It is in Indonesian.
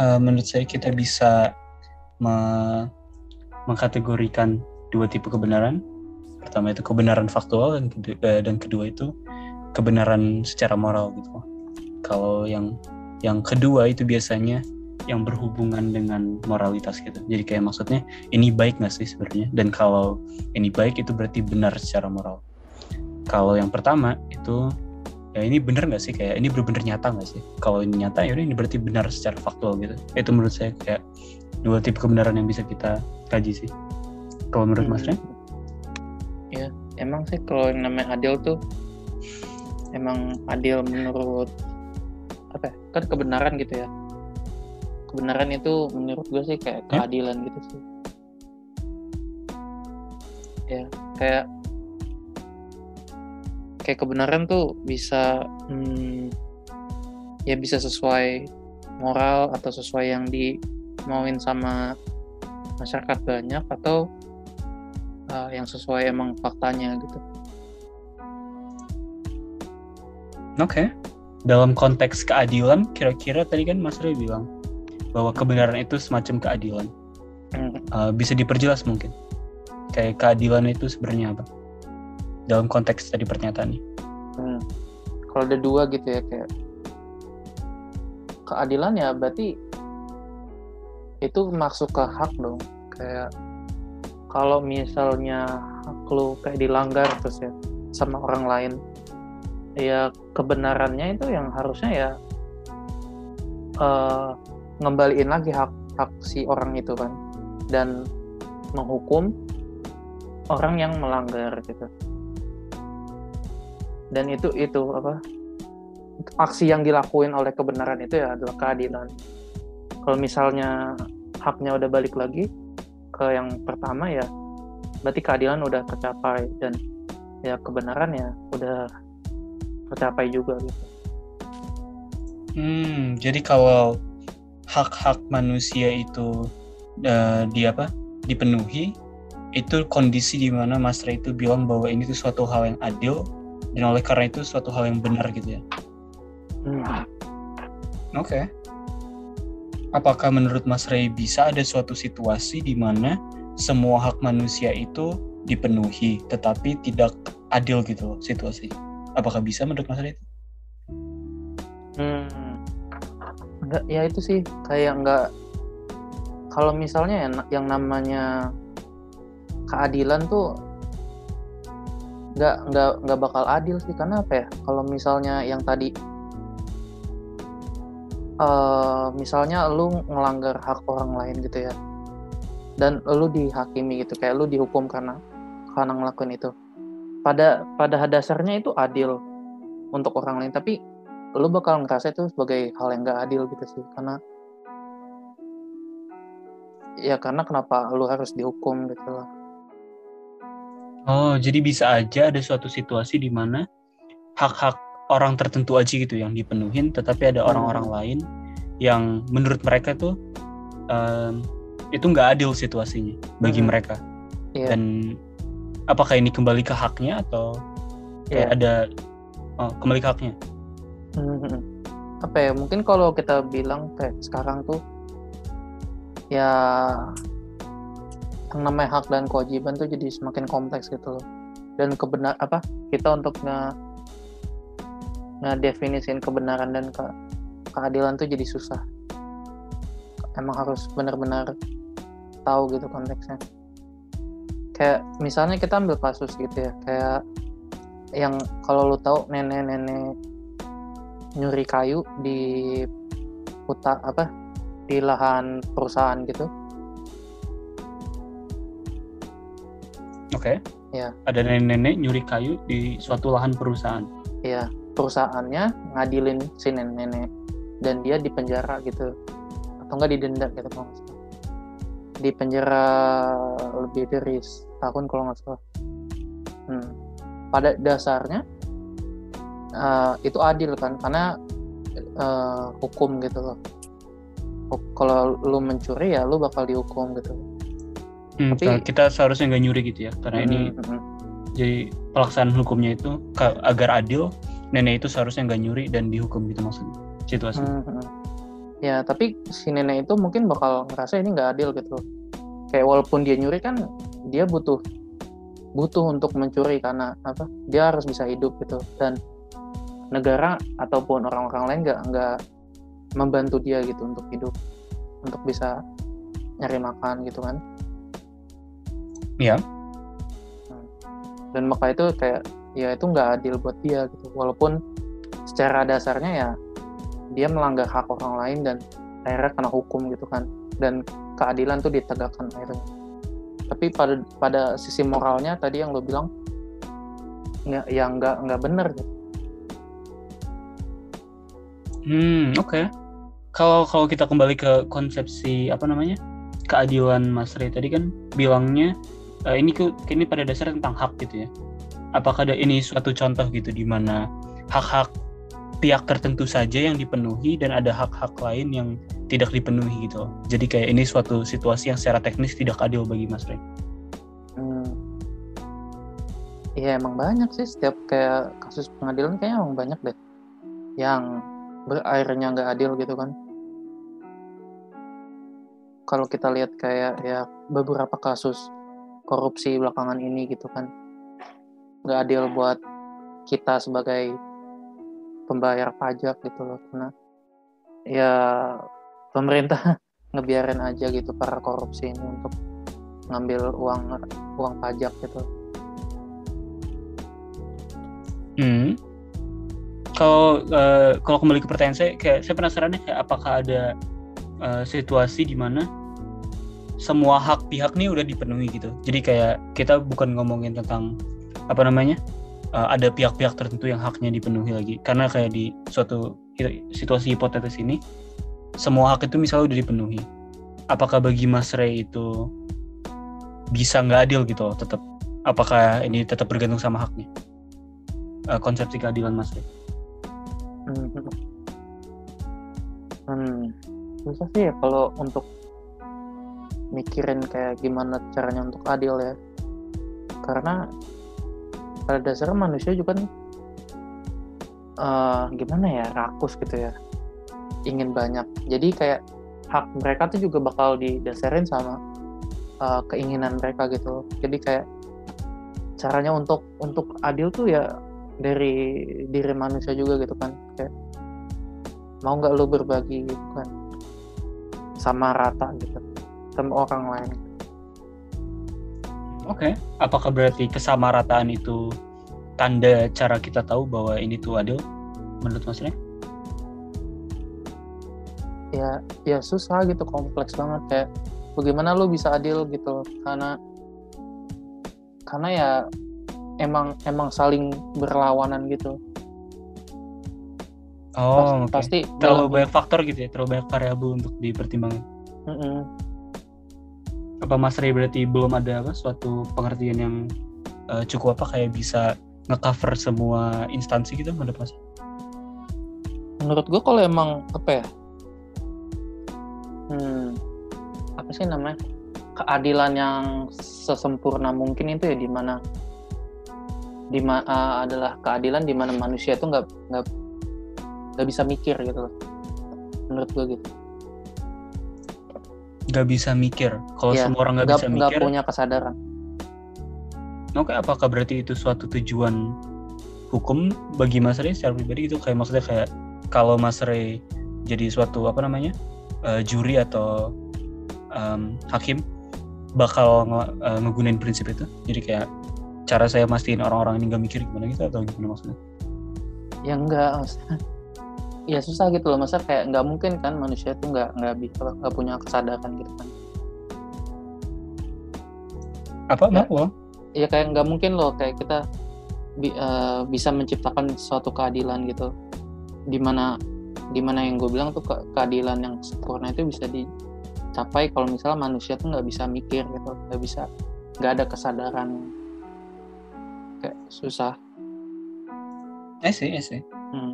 uh, menurut saya kita bisa me mengkategorikan dua tipe kebenaran. Pertama itu kebenaran faktual dan kedua, uh, dan kedua itu kebenaran secara moral gitu. Kalau yang yang kedua itu biasanya yang berhubungan dengan moralitas gitu. Jadi kayak maksudnya ini baik nggak sih sebenarnya? Dan kalau ini baik itu berarti benar secara moral. Kalau yang pertama itu ya ini benar nggak sih kayak ini benar-benar nyata nggak sih? Kalau ini nyata ya ini berarti benar secara faktual gitu. Itu menurut saya kayak dua tipe kebenaran yang bisa kita kaji sih. Kalau menurut hmm. Mas Ren? Ya emang sih kalau yang namanya adil tuh emang adil menurut apa ya? kan kebenaran gitu ya kebenaran itu menurut gue sih kayak keadilan gitu sih ya kayak kayak kebenaran tuh bisa hmm, ya bisa sesuai moral atau sesuai yang dimauin sama masyarakat banyak atau uh, yang sesuai emang faktanya gitu. Oke. Okay. Dalam konteks keadilan, kira-kira tadi kan Mas Ray bilang bahwa kebenaran itu semacam keadilan. Uh, bisa diperjelas mungkin. Kayak keadilan itu sebenarnya apa? Dalam konteks tadi pernyataan ini. Hmm. Kalau ada dua gitu ya kayak keadilan ya berarti itu masuk ke hak dong. Kayak kalau misalnya hak lu kayak dilanggar terus ya sama orang lain ya kebenarannya itu yang harusnya ya uh, ngembaliin lagi hak hak si orang itu kan dan menghukum orang yang melanggar gitu dan itu itu apa aksi yang dilakuin oleh kebenaran itu ya adalah keadilan kalau misalnya haknya udah balik lagi ke yang pertama ya berarti keadilan udah tercapai dan ya kebenaran ya udah tercapai juga gitu. Hmm, jadi kalau hak-hak manusia itu uh, di apa dipenuhi itu kondisi di mana Mas itu bilang bahwa ini tuh suatu hal yang adil dan oleh karena itu suatu hal yang benar gitu ya. Hmm. Oke. Okay. Apakah menurut Mas Ray bisa ada suatu situasi di mana semua hak manusia itu dipenuhi tetapi tidak adil gitu loh situasi? Apakah bisa menurut Mas Ray itu? Hmm nggak ya itu sih kayak nggak kalau misalnya yang, yang namanya keadilan tuh nggak nggak nggak bakal adil sih. Karena apa ya? Kalau misalnya yang tadi uh, misalnya lu ngelanggar hak orang lain gitu ya dan lu dihakimi gitu kayak lu dihukum karena karena ngelakuin itu. Pada pada dasarnya itu adil untuk orang lain tapi lu bakal ngerasa itu sebagai hal yang gak adil gitu sih. Karena ya karena kenapa lu harus dihukum gitu lah oh jadi bisa aja ada suatu situasi di mana hak-hak orang tertentu aja gitu yang dipenuhin tetapi ada orang-orang hmm. lain yang menurut mereka tuh um, itu nggak adil situasinya bagi hmm. mereka yeah. dan apakah ini kembali ke haknya atau kayak yeah. ada oh, kembali ke haknya Hmm, apa ya mungkin kalau kita bilang kayak sekarang tuh ya yang namanya hak dan kewajiban tuh jadi semakin kompleks gitu loh. Dan kebenar apa kita untuk nge definisin kebenaran dan ke, keadilan tuh jadi susah. Emang harus benar-benar tahu gitu konteksnya. Kayak misalnya kita ambil kasus gitu ya kayak yang kalau lu tahu nenek-nenek nyuri kayu di hutan apa di lahan perusahaan gitu. Oke. Okay. Ya. Ada nenek-nenek nyuri kayu di suatu lahan perusahaan. Iya, perusahaannya ngadilin si nenek-nenek dan dia dipenjara gitu atau enggak didenda gitu kalau nggak salah. Di penjara lebih dari tahun kalau nggak salah. Hmm. Pada dasarnya uh, itu adil kan karena uh, hukum gitu loh kalau lu mencuri ya lu bakal dihukum gitu hmm, tapi kita seharusnya nggak nyuri gitu ya karena hmm, ini hmm. jadi pelaksanaan hukumnya itu agar adil nenek itu seharusnya nggak nyuri dan dihukum gitu maksudnya situasi. Hmm, hmm. ya tapi si nenek itu mungkin bakal ngerasa ini nggak adil gitu. Kayak walaupun dia nyuri kan dia butuh butuh untuk mencuri karena apa dia harus bisa hidup gitu. Dan negara ataupun orang-orang lain nggak nggak membantu dia gitu untuk hidup untuk bisa nyari makan gitu kan Iya. dan maka itu kayak ya itu nggak adil buat dia gitu walaupun secara dasarnya ya dia melanggar hak orang lain dan akhirnya kena hukum gitu kan dan keadilan tuh ditegakkan akhirnya tapi pada pada sisi moralnya tadi yang lo bilang nggak ya nggak nggak bener gitu Hmm, oke. Kalau kalau kita kembali ke konsepsi apa namanya? keadilan Mas Ray tadi kan bilangnya eh, ini ke ini pada dasarnya tentang hak gitu ya. Apakah ada ini suatu contoh gitu di mana hak-hak pihak tertentu saja yang dipenuhi dan ada hak-hak lain yang tidak dipenuhi gitu. Jadi kayak ini suatu situasi yang secara teknis tidak adil bagi Mas Ray. Hmm. Iya emang banyak sih setiap kayak kasus pengadilan kayaknya emang banyak deh yang berakhirnya nggak adil gitu kan. Kalau kita lihat kayak ya beberapa kasus korupsi belakangan ini gitu kan nggak adil buat kita sebagai pembayar pajak gitu loh karena ya pemerintah ngebiarin aja gitu para korupsi ini untuk ngambil uang uang pajak gitu. Hmm. Kalau eh, kalau kembali ke pertanyaan saya, kayak saya penasaran nih, kayak apakah ada eh, situasi di mana semua hak pihak nih udah dipenuhi gitu. Jadi kayak kita bukan ngomongin tentang apa namanya eh, ada pihak-pihak tertentu yang haknya dipenuhi lagi. Karena kayak di suatu situasi hipotetis ini semua hak itu misalnya udah dipenuhi. Apakah bagi Mas Ray itu bisa nggak adil gitu tetap? Apakah ini tetap bergantung sama haknya? Eh, konsepsi keadilan Mas Ray. Hmm. Hmm. Susah sih ya kalau untuk mikirin kayak gimana caranya untuk adil ya. Karena pada dasarnya manusia juga kan eh, gimana ya rakus gitu ya. Ingin banyak. Jadi kayak hak mereka tuh juga bakal didasarin sama eh, keinginan mereka gitu. Jadi kayak caranya untuk untuk adil tuh ya dari diri manusia juga gitu kan kayak mau nggak lu berbagi gitu kan sama rata gitu sama orang lain Oke, apakah berarti kesamarataan itu tanda cara kita tahu bahwa ini tuh adil menurut Mas Ray? ya ya susah gitu kompleks banget kayak bagaimana lu bisa adil gitu karena karena ya emang emang saling berlawanan gitu Oh, oke. pasti Terlalu dalam- banyak faktor gitu ya, terlalu banyak variabel untuk dipertimbangkan. Mm-mm. Apa Mas Ray berarti belum ada apa suatu pengertian yang eh, cukup apa kayak bisa ngecover semua instansi gitu menurut Mas? menurut gue kalau emang apa ya? Hmm, apa sih namanya? Keadilan yang sesempurna mungkin itu ya di mana di ma- uh, adalah keadilan di mana manusia itu nggak nggak nggak bisa mikir gitu menurut gue gitu Gak bisa mikir. Kalau Iya, semua orang gak nggak bisa nggak mikir, punya kesadaran. Oke apakah berarti itu suatu tujuan hukum bagi Mas Ray secara pribadi itu kayak maksudnya kayak kalau Mas Ray jadi suatu apa namanya eh, juri atau em, hakim bakal nge- eh, ngegunain prinsip itu? Jadi kayak cara saya mastiin orang-orang ini nggak mikir gimana gitu atau gimana maksudnya? Ya enggak maksudnya ya susah gitu loh. Masa kayak nggak mungkin kan manusia itu nggak nggak bisa nggak punya kesadaran gitu kan. Apa Ya. apa ya kayak nggak mungkin loh kayak kita bi- eh, bisa menciptakan suatu keadilan gitu. Di mana di mana yang gue bilang tuh ke- keadilan yang sempurna itu bisa dicapai kalau misalnya manusia tuh nggak bisa mikir gitu nggak bisa nggak ada kesadaran. Kayak susah. I see, I see. Hmm.